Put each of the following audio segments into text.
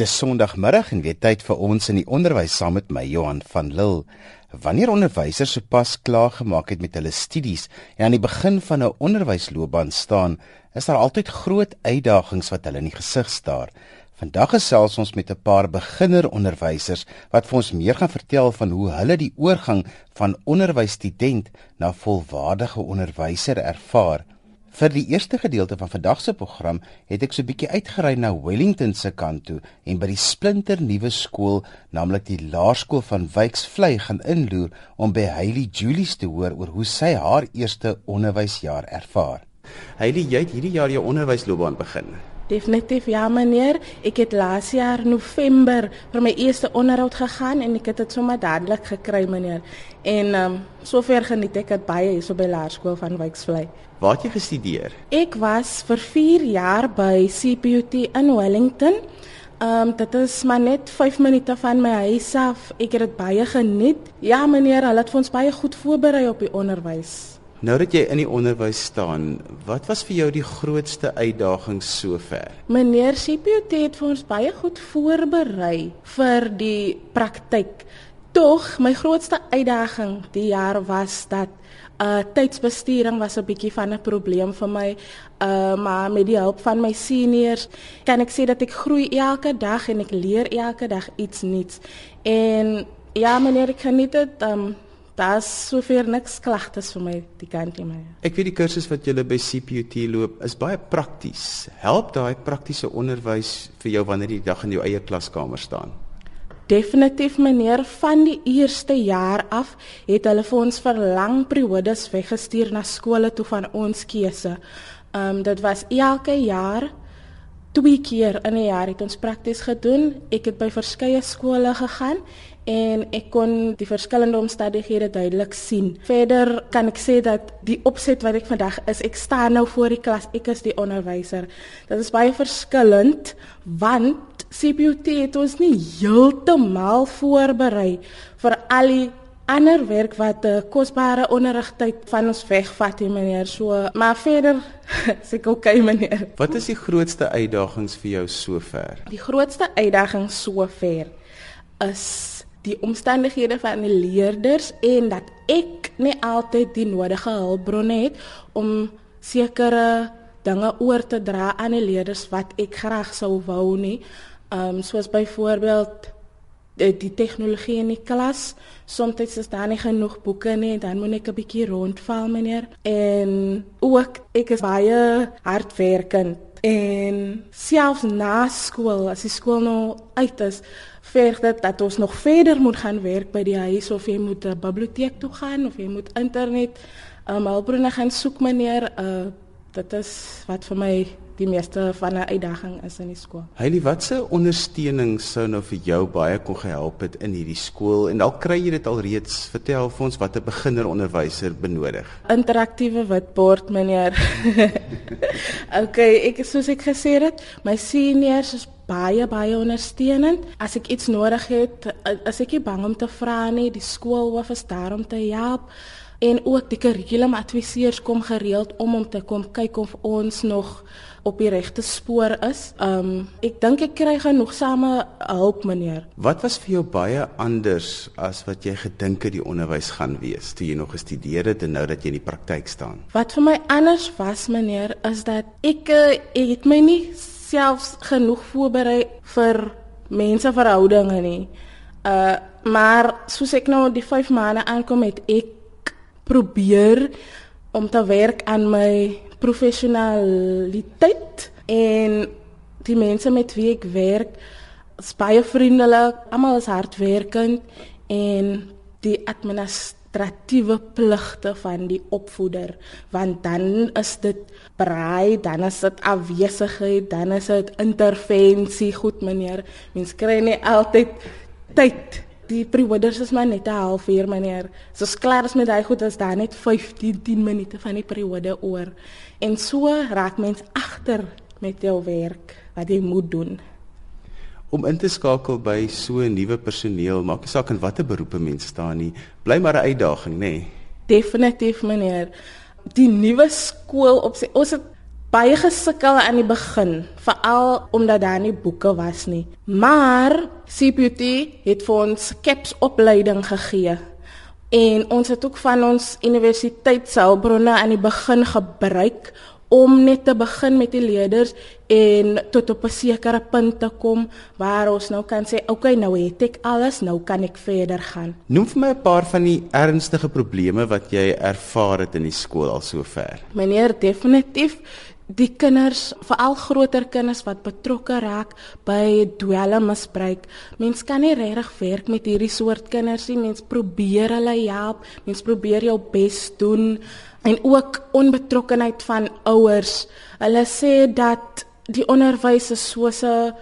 Dis Sondagmiddag en weer tyd vir ons in die onderwys saam met my Johan van Lille. Wanneer onderwysers sopas klaar gemaak het met hulle studies en aan die begin van 'n onderwysloopbaan staan, is daar altyd groot uitdagings wat hulle in die gesig staar. Vandag gesels ons met 'n paar beginneronderwysers wat vir ons meer gaan vertel van hoe hulle die oorgang van onderwysstudent na volwaardige onderwyser ervaar. Vir die eerste gedeelte van vandag se program het ek so 'n bietjie uitgery na Wellington se kant toe en by die splinter nuwe skool, naamlik die Laerskool van Wyksvlei gaan inloer om by Hailey Julies te hoor oor hoe sy haar eerste onderwysjaar ervaar. Hailey, jy het hierdie jaar jou onderwysloopbaan begin. Definitief ja meneer, ek het laas jaar November vir my eerste onderhoud gegaan en ek het dit sommer dadelik gekry meneer. En ehm um, sover geniet ek dit baie hier so by Laerskool van Wyksvlei. Waar het jy gestudeer? Ek was vir 4 jaar by CPUT in Wellington. Ehm um, dit is maar net 5 minute van my huis af. Ek het dit baie geniet. Ja meneer, hulle het vir ons baie goed voorberei op die onderwys. Nou dat jy in die onderwys staan, wat was vir jou die grootste uitdaging sover? Meneer CPUT het vir ons baie goed voorberei vir die praktyk. Tog my grootste uitdaging die jaar was dat uh tydsbesturing was 'n bietjie van 'n probleem vir my. Uh maar met die hulp van my seniors kan ek sê dat ek groei elke dag en ek leer elke dag iets nuuts. En ja, meneer, ek geniet dit. Um daar's soveel niks klagtes vir my die kant hier my. Ek weet die kursus wat jy by CPUT loop is baie prakties. Help daai praktiese onderwys vir jou wanneer jy die dag in jou eie klaskamer staan? Definitief meneer van die eerste jaar af het hulle vir ons vir lang periodes weggestuur na skole toe van ons keuse. Ehm um, dit was elke jaar twee keer in 'n jaar het ons prakties gedoen. Ek het by verskeie skole gegaan en ek kon die verskillende omstandighede duidelik sien. Verder kan ek sê dat die opset wat ek vandag is, ek staan nou voor die klas, ek is die onderwyser. Dit is baie verskillend want CPUT het ons nie heeltemal voorberei vir al die ander werk wat 'n uh, kosbare onderrigtyd van ons wegvat hier meneer. So, maar verder sê ek okay meneer. Wat is die grootste uitdagings vir jou sover? Die grootste uitdaging sover is die omstandighede van die leerders en dat ek nie altyd die nodige hulpbronne het om sekere dinge oor te dra aan die leerders wat ek graag sou wou nie. Ehm um, soos byvoorbeeld die, die tegnologie in die klas. Soms is daar nie genoeg boeke nie, dan moet ek 'n bietjie rondval, meneer. En ook ek is baie hardwerkend en selfs na skool, as die skool nou uit is, verg dit dat ons nog verder moet gaan werk by die huis of jy moet 'n biblioteek toe gaan of jy moet internet um, hulpbronne gaan soek, meneer. Uh dit is wat vir my die meeste van 'n uitdaging is in die skool. Heilie, watse ondersteuning sou nou vir jou baie kon gehelp het in hierdie skool en dalk kry jy dit al reeds vertel vir ons wat 'n beginneronderwyser benodig. Interaktiewe witbord, meneer. okay, ek soos ek gesê het, my seniors is baie baie ondersteunend. As ek iets nodig het, as ek nie bang om te vra nie, die skool hoof is daar om te help en ook die kurrikulumadviseurs kom gereeld om om te kom kyk of ons nog op die regte spoor is. Um ek dink ek kry genoegsame hulp meneer. Wat was vir jou baie anders as wat jy gedink het die onderwys gaan wees toe jy nog gestudeer het en nou dat jy in die praktyk staan? Wat vir my anders was meneer is dat ek, eh, ek het my nie selfs genoeg voorberei vir menseverhoudinge nie. Uh maar soos ek nou die 5 maande aankom het ek probeer om te werk aan my professionaliteit en die mense met wie ek werk is baie vriendelik, almal is hardwerkend en die administratiewe pligte van die opvoeder want dan is dit braai, dan is dit afwesigheid, dan is dit intervensie, goed meneer. Mens kry nie altyd tyd die periode is maar net 'n halfuur meneer. Soos klaar is met daai goed is daar net 15 10 minute van die periode oor. En so raak mens agter met jou werk wat jy moet doen. Om in te skakel by so 'n nuwe personeel, maak nie saak in watter beroepe mens staan nie, bly maar 'n uitdaging, nê? Nee. Definitief meneer. Die nuwe skool op sy ons het baie gesukkel aan die begin, veral omdat daar nie boeke was nie. Maar CPUT het vir ons CAPS opleiding gegee. En ons het ook van ons universiteit se hulpbronne aan die begin gebruik om net te begin met die leerders en tot op 'n sekere punt te kom waar ons nou kan sê, "Oké, okay, nou het ek alles, nou kan ek verder gaan." Noem vir my 'n paar van die ernstige probleme wat jy ervaar het in die skool al sover. Meneer, definitief die kinders, veral groter kinders wat betrokke raak by dwelmmisbruik. Mens kan nie regtig werk met hierdie soort kinders nie. Mens probeer hulle help, mens probeer jou bes doen en ook onbetrokkenheid van ouers. Hulle sê dat die onderwys is soos 'n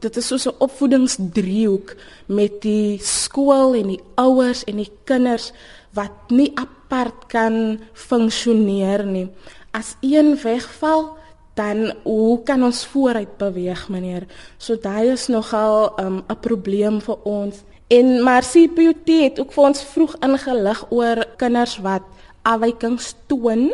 dit is soos 'n opvoedingsdriehoek met die skool en die ouers en die kinders wat nie apart kan funksioneer nie. As een wegval, dan hoe kan ons vooruit beweeg, meneer? So daai is nogal 'n um, probleem vir ons. En maar CPUT het ook vir ons vroeg ingelig oor kinders wat afwykings toon.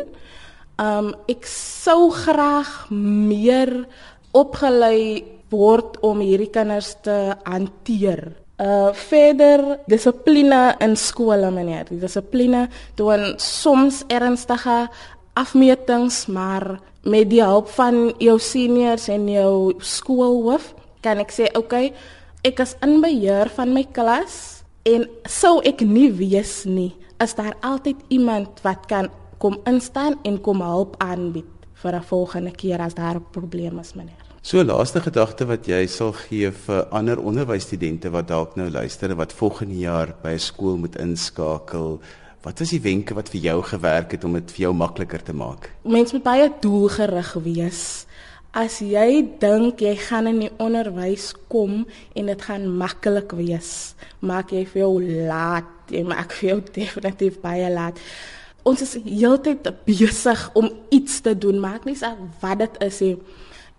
Um ek sou graag meer opgelei word om hierdie kinders te hanteer. Uh verder dissipline in skole meneer. Die dissipline doen soms ernstige afmetings, maar met die hulp van jou seniors en jou skoolhoof kan ek sê okay, ek is in beheer van my klas en sou ek nie weet nie is daar altyd iemand wat kan kom instaan en kom help aanbied vir 'n volgende keer as daar 'n probleem is, meneer. So laaste gedagte wat jy sal gee vir ander onderwysstudente wat dalk nou luister en wat volgende jaar by 'n skool moet inskakel. Wat is die wenke wat vir jou gewerk het om dit vir jou makliker te maak? Mense moet baie doelgerig wees. As jy dink jy gaan in die onderwys kom en dit gaan maklik wees, maak jy vir jou laat jy maak vir jou definitief baie laat. Ons is heeltyd besig om iets te doen, maak nie saak wat dit is nie.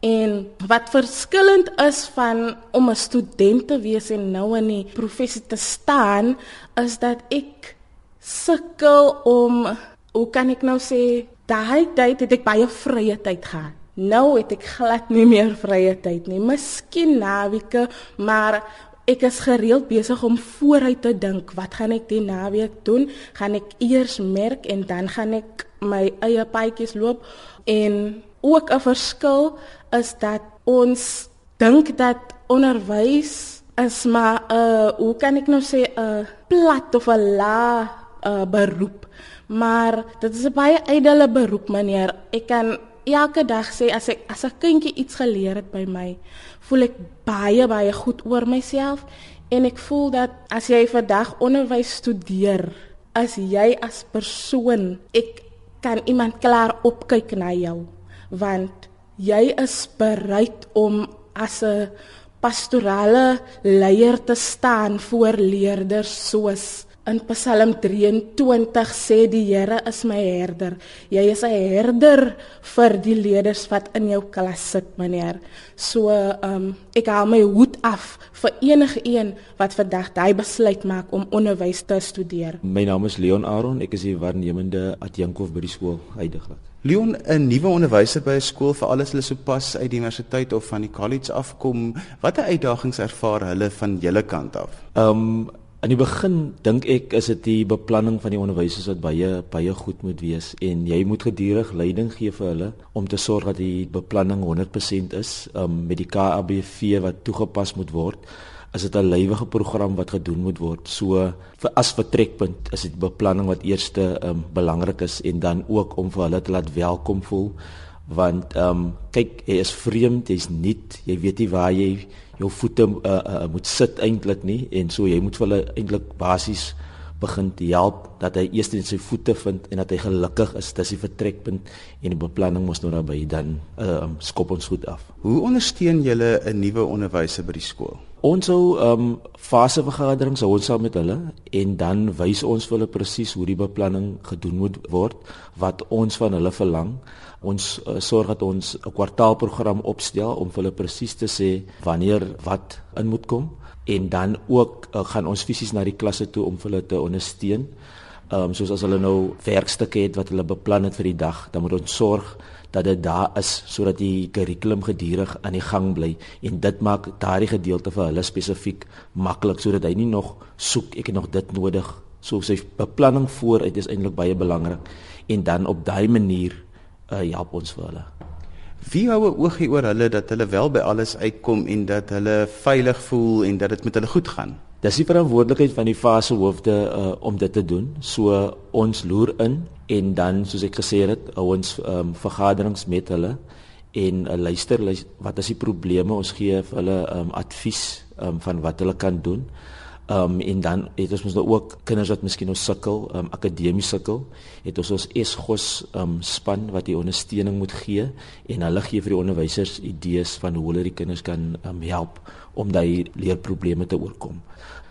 En wat verskillend is van om 'n student te wees en nou in die professie te staan, is dat ek sukkel om hoe kan ek nou sê, daai tyd het ek baie vrye tyd gehad. Nou het ek glad nie meer vrye tyd nie. Miskien naweke, maar ek is gereeld besig om vooruit te dink, wat gaan ek die naweek doen? Gaan ek eers merk en dan gaan ek my eie paadjies loop? En ook 'n verskil is dat ons dink dat onderwys is maar 'n uh, hoe kan ek nou sê 'n uh, plat of 'n la uh, beroep. Maar dit is 'n baie ydelle beroep, meneer. Ek kan elke dag sê as ek as 'n kindjie iets geleer het by my, voel ek baie baie goed oor myself en ek voel dat as jy vandag onderwys studeer, as jy as persoon, ek kan iemand klaar opkyk na jou want jy is bereid om as 'n pastorale leier te staan voor leerders soos In Psalm 23 sê die Here is my herder. Jy is 'n herder vir die leerders wat in jou klas sit, meneer. So, ehm um, ek haal my hoed af vir enige een wat vandag daai besluit maak om onderwys te studeer. My naam is Leon Aron. Ek is die waarnemende adjunkhof by die skool heidaglik. Leon, 'n nuwe onderwyser by 'n skool vir alles hulle sopas uit die universiteit of van die college afkom, watter uitdagings ervaar hulle van julle kant af? Ehm um, In die begin dink ek is dit die beplanning van die onderwysers wat baie baie goed moet wees en jy moet gedurig leiding gee vir hulle om te sorg dat die beplanning 100% is. Um, met die KABV wat toegepas moet word is dit 'n lewige program wat gedoen moet word. So vir as vertrekpunt is dit beplanning wat eerste um, belangrik is en dan ook om vir hulle te laat welkom voel. Want ehm um, kyk jy is vreemd jy's nuut jy weet nie waar jy jou voete uh, uh, moet sit eintlik nie en so jy moet vir hulle eintlik basies begin te help dat hy eers net sy voete vind en dat hy gelukkig is dis die vertrekpunt en die beplanning mos nou naby dan uh, skop ons goed af. Hoe ondersteun julle 'n nuwe onderwyser by die skool? Ons sou ehm um, fasevergaderings hou ons saam met hulle en dan wys ons vir hulle presies hoe die beplanning gedoen moet word wat ons van hulle verlang. Ons uh, sorg dat ons 'n kwartaalprogram opstel om vir hulle presies te sê wanneer wat in moet kom en dan ook uh, gaan ons fisies na die klasse toe om hulle te ondersteun. Ehm um, soos as hulle nou werkstukke het wat hulle beplan het vir die dag, dan moet ons sorg dat dit daar is sodat die kurrikulum gedurig aan die gang bly. En dit maak daardie gedeelte vir hulle spesifiek maklik sodat hy nie nog soek ek het nog dit nodig. So sy beplanning vooruit is eintlik baie belangrik. En dan op daai manier uh, help ons vir hulle Wie hou 'n oogie oor hulle dat hulle wel by alles uitkom en dat hulle veilig voel en dat dit met hulle goed gaan? Dis die verantwoordelikheid van die fase hoofde uh, om dit te doen. So ons loer in en dan soos ek gesê het, ons um, vergaderings met hulle en uh, luister, luister wat is die probleme? Ons gee vir hulle um, advies um, van wat hulle kan doen. Ehm um, en dan het ons mos nou ook kinders wat miskien nou sukkel, ehm um, akademies sukkel. Het ons ons Esgos ehm um, span wat die ondersteuning moet gee en hulle gee vir die onderwysers idees van hoe hulle die kinders kan ehm um, help om daai leerprobleme te oorkom.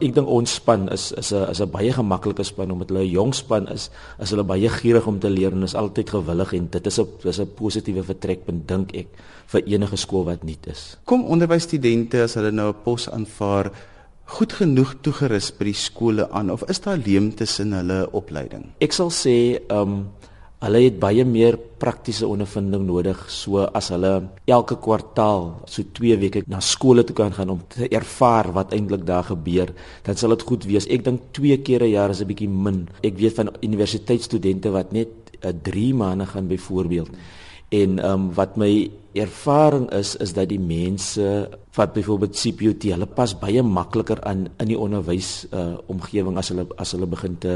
Ek dink ons span is is 'n is 'n baie gemaklike span omdat hulle 'n jong span is, is hulle baie gierig om te leer en is altyd gewillig en dit is 'n dis 'n positiewe vertrekpunt dink ek vir enige skool wat nuut is. Kom onderwysstudente as hulle nou 'n pos aanvaar goed genoeg toegerus by die skole aan of is daar leemtes in hulle opleiding? Ek sal sê ehm um, hulle het baie meer praktiese ondervinding nodig so as hulle elke kwartaal so 2 weke na skole toe kan gaan om te ervaar wat eintlik daar gebeur dan sal dit goed wees. Ek dink 2 keer 'n jaar is 'n bietjie min. Ek weet van universiteitsstudente wat net 'n uh, 3 maande gaan byvoorbeeld. En ehm um, wat my ervaring is is dat die mense wat byvoorbeeld CPUT hulle pas baie makliker aan in die onderwys uh, omgewing as hulle as hulle begin te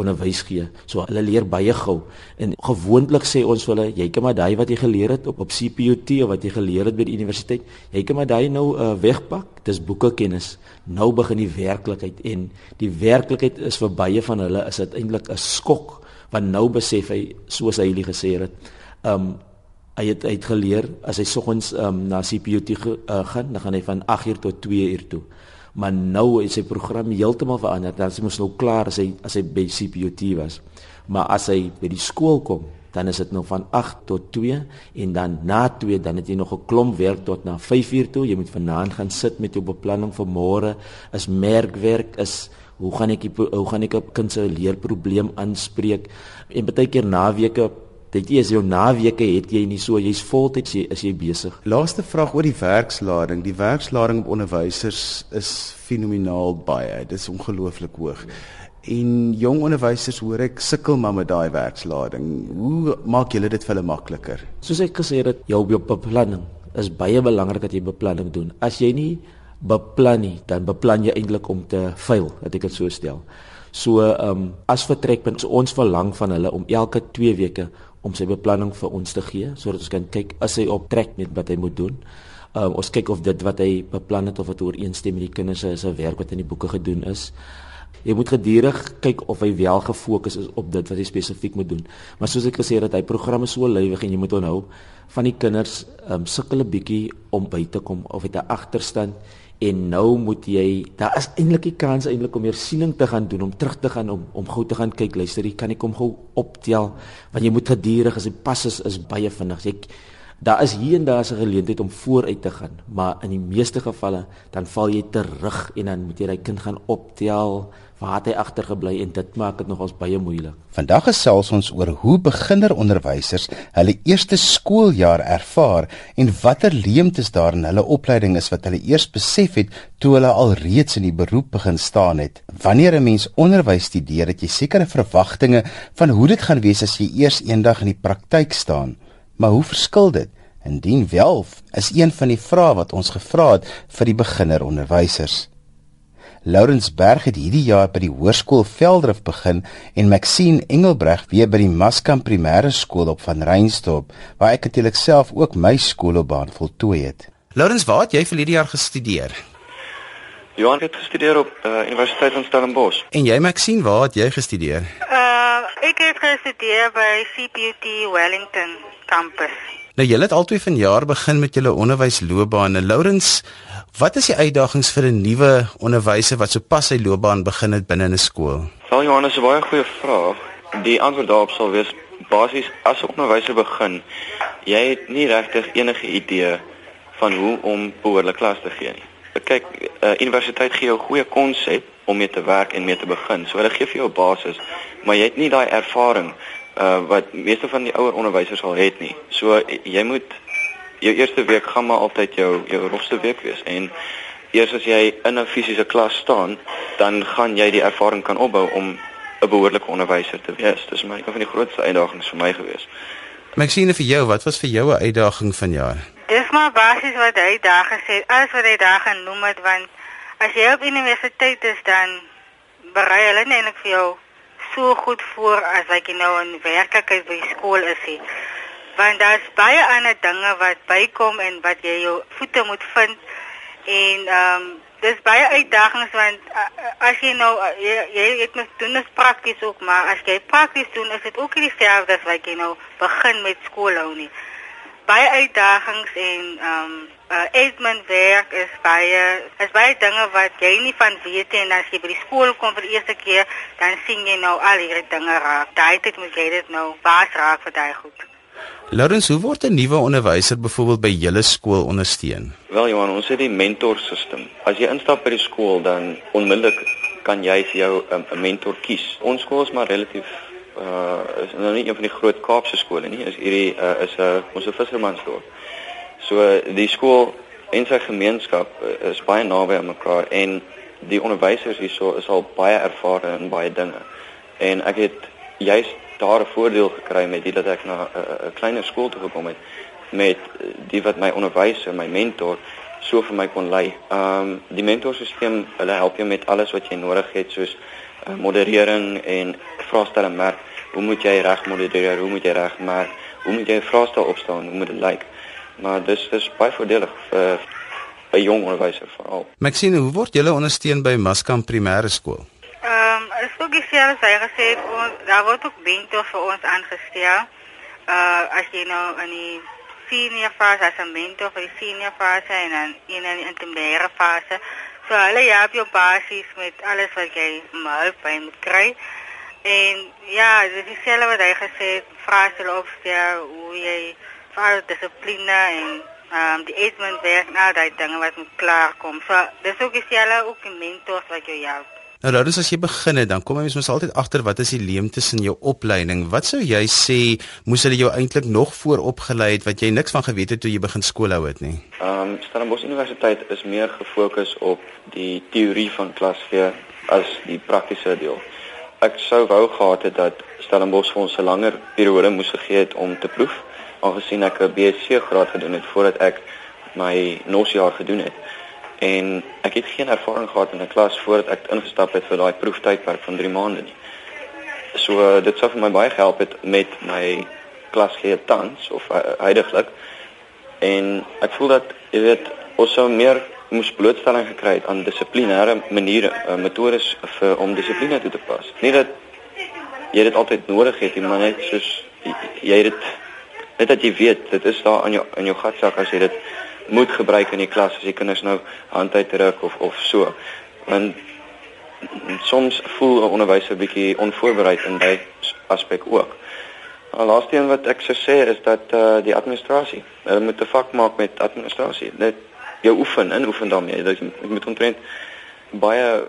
onderwys gee. So hulle leer baie gou. En gewoonlik sê ons hulle, jy kan maar daai wat jy geleer het op op CPUT of wat jy geleer het by die universiteit, jy kan maar daai nou uh, wegpak. Dis boeke kennis. Nou begin die werklikheid en die werklikheid is vir baie van hulle is dit eintlik 'n skok want nou besef hy soos hy hulle gesê het um hy het uitgeleer as hy soggens um na CPUT uh, eh, gaan, dan gaan hy van 8 uur tot 2 uur toe. Maar nou is sy program heeltemal verander. Dan is hy mos nou klaar as hy as hy by CPUT was. Maar as hy by die skool kom, dan is dit nou van 8 tot 2 en dan na 2 dan het jy nog 'n klomp werk tot na 5 uur toe. Jy moet vanaand gaan sit met jou beplanning vir môre. Is merkwerk is hoe gaan ek hoe gaan ek 'n kind se leerprobleem aanspreek? En baie keer naweke Dit is jou naweke het jy nie so jy's voltyds jy is jy besig. Laaste vraag oor die werkslading. Die werkslading op onderwysers is fenomenaal baie. Dit is ongelooflik hoog. En jong onderwysers hoor ek sukkel maar met daai werkslading. Hoe maak julle dit vir hulle makliker? Soos ek gesê het, jou beplanning is baie belangrik dat jy beplanning doen. As jy nie beplan nie, dan beplan jy eintlik om te faal, dat ek dit so stel. So ehm um, as vertrekpunt so ons verlang van hulle om elke 2 weke om sy beplanning vir ons te gee sodat ons kan kyk as hy op trek met wat hy moet doen. Um, ons kyk of dit wat hy beplan het of dit ooreenstem met die kinders se werk wat in die boeke gedoen is. Jy moet gedurig kyk of hy wel gefokus is op dit wat hy spesifiek moet doen. Maar soos ek gesê het, dat hy programme so lywig en jy moet onthou van die kinders um, sukkel 'n bietjie om by te kom of het 'n agterstand en nou moet jy daar is eintlik 'n kans eintlik om meer siening te gaan doen om terug te gaan om om gou te gaan kyk luister jy kan ek kom gou optel want jy moet gedurig as die pas is is baie vinnig. Jy daar is hier en daar 'n geleentheid om vooruit te gaan maar in die meeste gevalle dan val jy terug en dan moet jy daai kind gaan optel waar het hy agtergebly en dit maak dit nogals baie moeilik. Vandag gesels ons oor hoe beginneronderwysers hulle eerste skooljaar ervaar en watter leemtes daar in hulle opleiding is wat hulle eers besef het toe hulle al reeds in die beroep begin staan het. Wanneer 'n mens onderwys studeer, het jy sekere verwagtinge van hoe dit gaan wees as jy eers eendag in die praktyk staan. Maar hoe verskil dit? Indien wel, is een van die vrae wat ons gevra het vir die beginneronderwysers. Laurens Berg het hierdie jaar by die Hoërskool Veldrif begin en Maxine Engelbreg weer by die Maskam Primêre Skool op Van Reinstorp waar ek natuurlik self ook my skoolloopbaan voltooi het. Laurens, waar het jy vir hierdie jaar gestudeer? Johan het gestudeer op uh, Universiteit van Stellenbosch. En jy Maxine, waar het jy gestudeer? Uh, ek het gestudeer by CPUT Wellington kampus. Nou julle het albei vanjaar begin met julle onderwysloopbaan. Laurens, Wat is die uitdagings vir 'n nuwe onderwyser wat sopas sy loopbaan begin het binne 'n skool? Wel Johannes, 'n baie goeie vraag. Die antwoord daarop sal wees basies as 'n onderwyser begin, jy het nie regtig enige idee van hoe om behoorlik klas te gee nie. Kyk, 'n uh, universiteit gee jou 'n goeie konsep om mee te werk en mee te begin. So hulle gee vir jou 'n basis, maar jy het nie daai ervaring uh wat meeste van die ouer onderwysers al het nie. So jy moet jou eerste week gaan maar altyd jou jou rofste week wees en eers as jy in 'n fisiese klas staan, dan gaan jy die ervaring kan opbou om 'n behoorlike onderwyser te wees. Dis maar een van die grootste uitdagings vir my gewees. Maxine vir jou, wat was vir jou 'n uitdaging vanjaar? Dis maar basies wat hy daar gesê, alles wat hy daar genoem het want as jy op universiteit is dan berei hulle nie eintlik vir jou so goed voor as jy nou in werklikheid by skool is nie. Want daar's baie ander dinge wat bykom en wat jy jou voete moet vind en ehm um, dis baie uitdagings want uh, as jy nou uh, jy, jy het moet doen is prakties ook maar as jy prakties doen is dit ook nie dieselfde as wat jy nou begin met skool hou nie baie uitdagings en ehm um, uh, admin werk is baie is baie dinge wat jy nie van weet en as jy by die skool kom vir die eerste keer dan sien jy nou al hierdie dinge raak daai tyd moet jy dit nou baas raak vir daai goed Laurens, hoe word 'n nuwe onderwyser byvoorbeeld by julle skool ondersteun? Wel Johan, ons het die mentorstelsel. As jy instap by die skool, dan onmiddellik kan jy vir jou 'n um, mentor kies. Ons skool is maar relatief uh is nou nie een van die groot Kaapse skole nie. Is hierdie uh, is 'n uh, ons 'n vissermansdorp. So die skool en sy gemeenskap uh, is baie naby aan mekaar en die onderwysers hierso is al baie ervare in baie dinge. En ek het juist daar 'n voordeel gekry met dit dat ek na 'n kleiner skool toe gekom het met die wat my onderwys en my mentor so vir my kon lei. Ehm um, die mentorstelsel, hulle help jou met alles wat jy nodig het soos uh, moderering en vraestelle merk. Hoe moet jy reg modereer? Hoe moet jy reg merk? Hoe moet jy 'n vraestel opstel? Hoe moet dit lyk? Maar dis dis baie voordelig vir 'n jong onderwyser veral. Maxine, hoe word jy ondersteun by Maskam Primêre Skool? Ehm um, is ook dieselfde as hy gesê het, ons daar word ook mentors vir ons aangestel. Uh as jy nou in die senior fase as 'n mentor vir die senior fase en dan in 'n intermediate fase. So hulle help jou basies met alles wat jy moet by moet kry. En ja, dis dieselfde wat hy gesê het, vrae opstel hoe jy vir dissipline en ehm um, die admin werk nou daai dinge wat moet klaar kom. So dis ook dieselfde ook die mentors wat jou help. Nou Laurens, as jy begin het, dan kom jy mens altyd agter wat is die leemtes in jou opleiding? Wat sou jy sê moes hulle jou eintlik nog vooropgelei het wat jy niks van geweet het toe jy begin skool hou het nie? Ehm um, Stellenbosch Universiteit is meer gefokus op die teorie van klas G as die praktiese deel. Ek sou wou gehad het dat Stellenbosch vir ons 'n langer periode moes gegee het om te proef, aangesien ek 'n BSc graad gedoen het voordat ek my nosjaar gedoen het en ek het geen ervaring gehad in 'n klas voordat ek ingestap het vir daai proeftydperk van 3 maande nie. So dit sou vir my baie gehelp het met my klas gee tans of uh, heidaglik. En ek voel dat jy weet ons sou meer moes blootstelling gekry het aan dissiplinêre maniere, uh, metodes vir om dissipline toe te pas. Nie dat jy dit altyd nodig het nie, maar net soos jy, jy dit net dat jy weet dit is daar in jou in jou gatsak as jy dit moet gebruik in die klas as die kinders nou hand uitdruk of of so. Want soms voel 'n onderwyser bietjie onvoorbereid in daai aspek ook. Die laaste een wat ek sou sê is dat eh uh, die administrasie, hulle moet 'n vak maak met administrasie. Net jou oefen, inoefen daarmee. Jy moet omtrent baie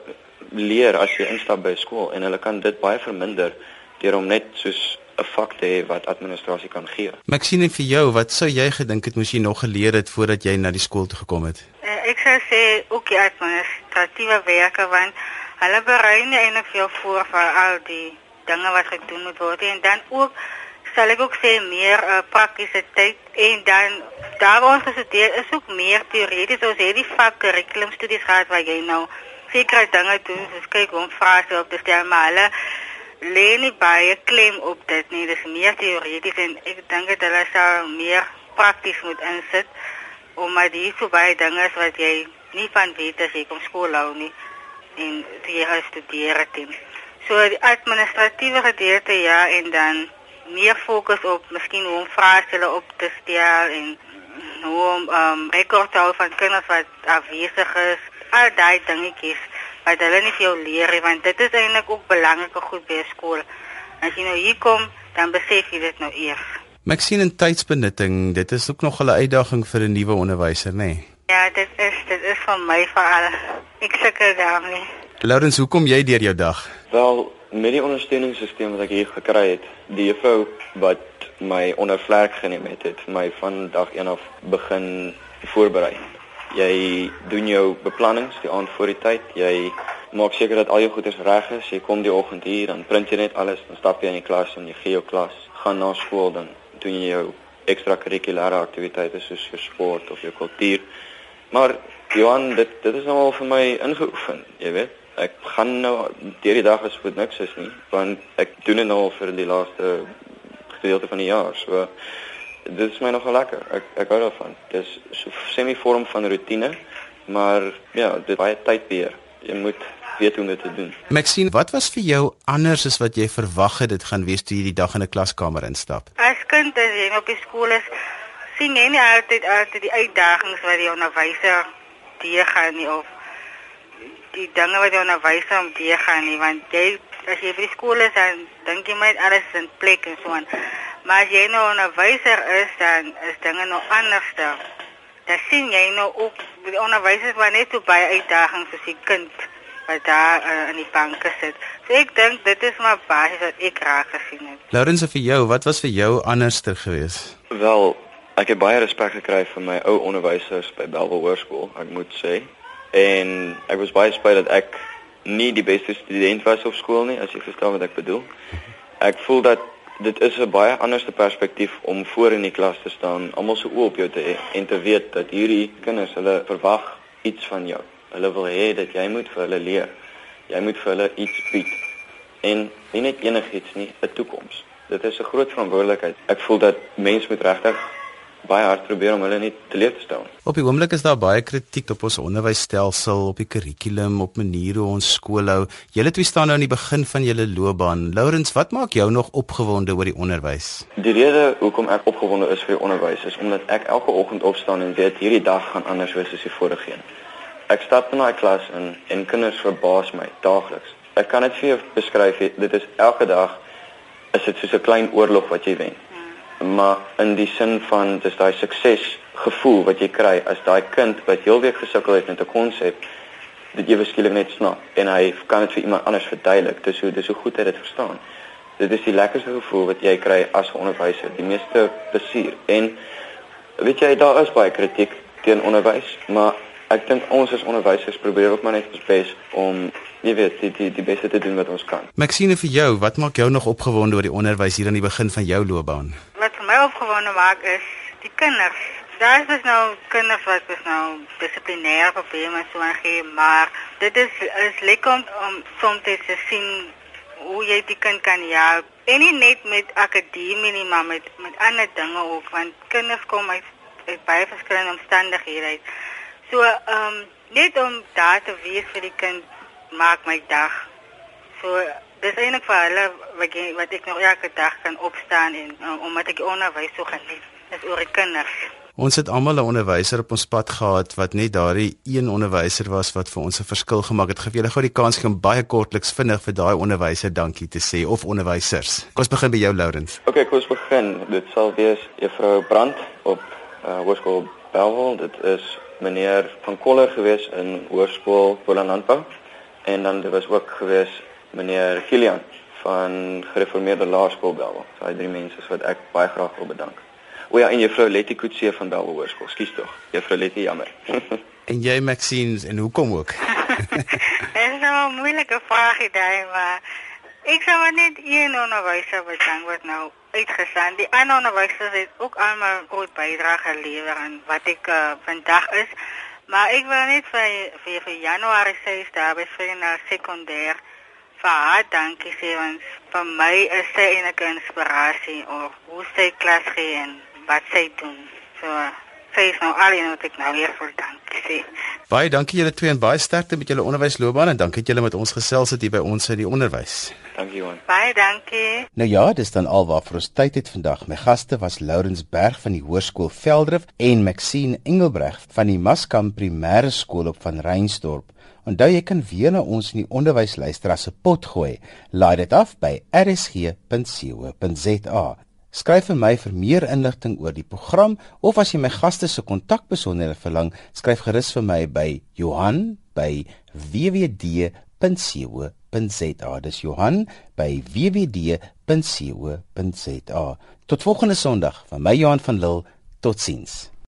leer as jy instap by skool en hulle kan dit baie verminder deur om net soos 'n vak te hê wat administrasie kan gee. Maxine vir jou, wat sou jy gedink het moes jy nog geleer het voordat jy na die skool toe gekom het? Uh, ek sou sê ook die administratiewe werke want hulle berei nie eintlik veel voor vir al die dinge wat gedoen moet word en dan ook sal ek ook sê meer uh, praktiese tyd en dan daar ons gestudeer is ook meer teoreties ons het die vak kurrikulum studies gehad waar jy nou sekere dinge doen soos kyk hoe om vrae op te stel maar hulle lê nie baie klem op dit nie. Dis meer teoreties en ek dink dit hulle sou meer prakties moet insit omdat hier so baie dinge is wat jy nie van weet as jy kom skool hou nie en jy gaan studeer dit. So die administratiewe gedeelte ja en dan meer fokus op miskien hoe om vrae op te stel en hoe om um, rekord hou van kinders wat afwesig is. Al daai dingetjies wat hulle nie vir jou leer nie want dit is eintlik ook belangrike goed by skool. As jy nou hier kom, dan besef jy dit nou eers. Maxine tydsbenutting, dit is ook nog 'n uitdaging vir 'n nuwe onderwyser, nê? Nee? Ja, dit is dit is vir my veral. Ek sukkel daarmee. Laurens, hoe kom jy deur jou dag? Wel, met die ondersteuningssisteem wat ek hier gekry het, die juffrou wat my onder vlerk geneem het, het my van dag 1 af begin voorberei. Jy doen jou beplannings die aand voor die tyd. Jy maak seker dat al jou goeders reg is. Jy kom die oggend hier, dan print jy net alles, dan stap jy in die klas en jy gee jou klas. Gaan na skool dan doen jy jou ekstrakurrikulêre aktiwiteite soos jou sport of jou kultuur. Maar Johan, dit dit is nou al vir my ingeoefen, jy weet. Ek gaan nou deur die dag as goed niks is nie, want ek doen dit nou al vir die laaste gedeelte van die jaar. So dit is my nogal lekker. Ek ek hou daarvan. Dis so semi-vorm van rotine, maar ja, dit baie tyd beheer. Jy moet weet hoe om dit te doen. Maxine, wat was vir jou anders as wat jy verwag het dit gaan wees toe jy die dag in 'n klaskamer instap? As kind as jy op die skool is, sien jy nie altyd altyd die uitdagings wat die onderwyser deurgaan nie of die dinge wat die onderwyser om deurgaan nie, want jy as jy by die skool is dan dink jy met alles in plek en so aan. Maar as jy nou 'n onderwyser is, dan is dinge nou anders daar. Dan sien jy nou ook die onderwysers wat net so baie uitdagings vir die kind wat daar uh, in die banke sit. So ek dink dit is maar baie wat ek raak gesien het. Laurens, vir jou, wat was vir jou anderster geweest? Wel, ek het baie respek gekry vir my ou onderwysers by Belwel Hoërskool, ek moet sê. En ek was baie spyt dat ek nie die beste student was op skool nie, as jy verstaan wat ek bedoel. Ek voel dat dit is 'n baie anderste perspektief om voor in die klas te staan, almal se oë op jou te hê en te weet dat hierdie kinders, hulle verwag iets van jou. Hulle wil hê dat jy moet vir hulle leer. Jy moet vir hulle iets bied. En nie net enigiets nie, 'n toekoms. Dit is 'n groot verantwoordelikheid. Ek voel dat mense moet regtig baie hard probeer om hulle net te leer te stel. Op die oomblik is daar baie kritiek op ons onderwysstelsel, op die kurrikulum, op maniere hoe ons skool hou. Julle twee staan nou aan die begin van julle loopbaan. Laurens, wat maak jou nog opgewonde oor die onderwys? Die rede hoekom ek opgewonde is vir die onderwys is omdat ek elke oggend opstaan en weet hierdie dag gaan anders wees as die vorige een. Ek stap in daai klas in en kinders verbaas my daagliks. Ek kan dit vir jou beskryf, dit is elke dag is dit soos 'n klein oorlog wat jy wen maar in die sin van dis daai sukses gevoel wat jy kry as daai kind wat heel week gesukkel het met 'n konsep dit jy beskikbaar net snap en hy kan dit vir iemand anders verduidelik dis hoe dis hoe goed hy dit verstaan dit is die lekkerste gevoel wat jy kry as 'n onderwyser die meeste plesier en weet jy daar is baie kritiek teen onderwys maar ek dink ons as onderwysers probeer ook maar net ons bes om jy weet die die die beste te doen wat ons kan. Maxine vir jou, wat maak jou nog opgewonde oor die onderwys hier aan die begin van jou loopbaan? Vir my opgewonde maak is die kinders. Daar is dus nou kinders wat dus nou dissiplinêre probleme so gee, maar dit is is lekker om, om soms te sien hoe jy die kind kan help. En nie net met akademie nie, maar met met ander dinge ook, want kinders kom uit, uit baie verskillende omstandighede. So, ehm um, net om daar te wees vir die kind maak my dag. So dis eintlik vir hulle wat ek wat ek nog elke dag kan opstaan en um, omdat ek onderwys so geniet. Dis oor die kinders. Ons het almal 'n onderwyser op ons pad gehad wat net daardie een onderwyser was wat vir ons 'n verskil gemaak het. Geef julle gou die kans om baie kortliks vinnig vir daai onderwyser dankie te sê of onderwysers. Kom ons begin by jou Lourens. Okay, kom ons begin. Dit sal wees Juffrou Brand op uh, Hoërskool Belwel. Dit is meneer van Koller gewees in Hoërskool Polandbou en dan dit was ook gewees meneer Kilian van gereformeerde laerskool Belwel. So hy drie mense wat ek baie graag wil bedank. O ja, en juffrou Letty Kutse van Belwel Hoërskool. Skus tog. Juffrou Letty, jammer. en jy Maxine en hoekom ook? Dit is nou 'n moeilike vraag daai, maar ek sou maar net een onderwyser bedank wat nou uitgestaan. Die ander onderwysers het ook almal groot bydrae gelewer aan wat ek uh, vandag is. Maar ek wil net vir vir, vir Januarie sê daar by na sekondêr vir haar dankie sê want vir my is sy 'n inspirasie oor hoe sy klas gee en wat sy doen. So sy is nou al in wat ek nou hier vir dankie sê. Baie dankie julle twee en baie sterkte met julle onderwysloopbaan en dankie dat julle met ons gesels het hier by ons in die onderwys. Dankie Johan. Baie dankie. Nou ja, dis dan alwaar vir ons tyd het vandag. My gaste was Lourens Berg van die Hoërskool Veldrif en Maxine Engelbreg van die Maskam Primêre Skool op van Reinsdorp. Onthou jy kan weer na ons in die onderwys luister as 'n pot gooi. Laai dit af by rsg.co.za. Skryf vir my vir meer inligting oor die program of as jy my gaste se kontakbesonderhede verlang, skryf gerus vir my by Johan by wwd.co.za. Dis Johan by wwd.co.za. Tot volgende Sondag van my Johan van Lille. Totsiens.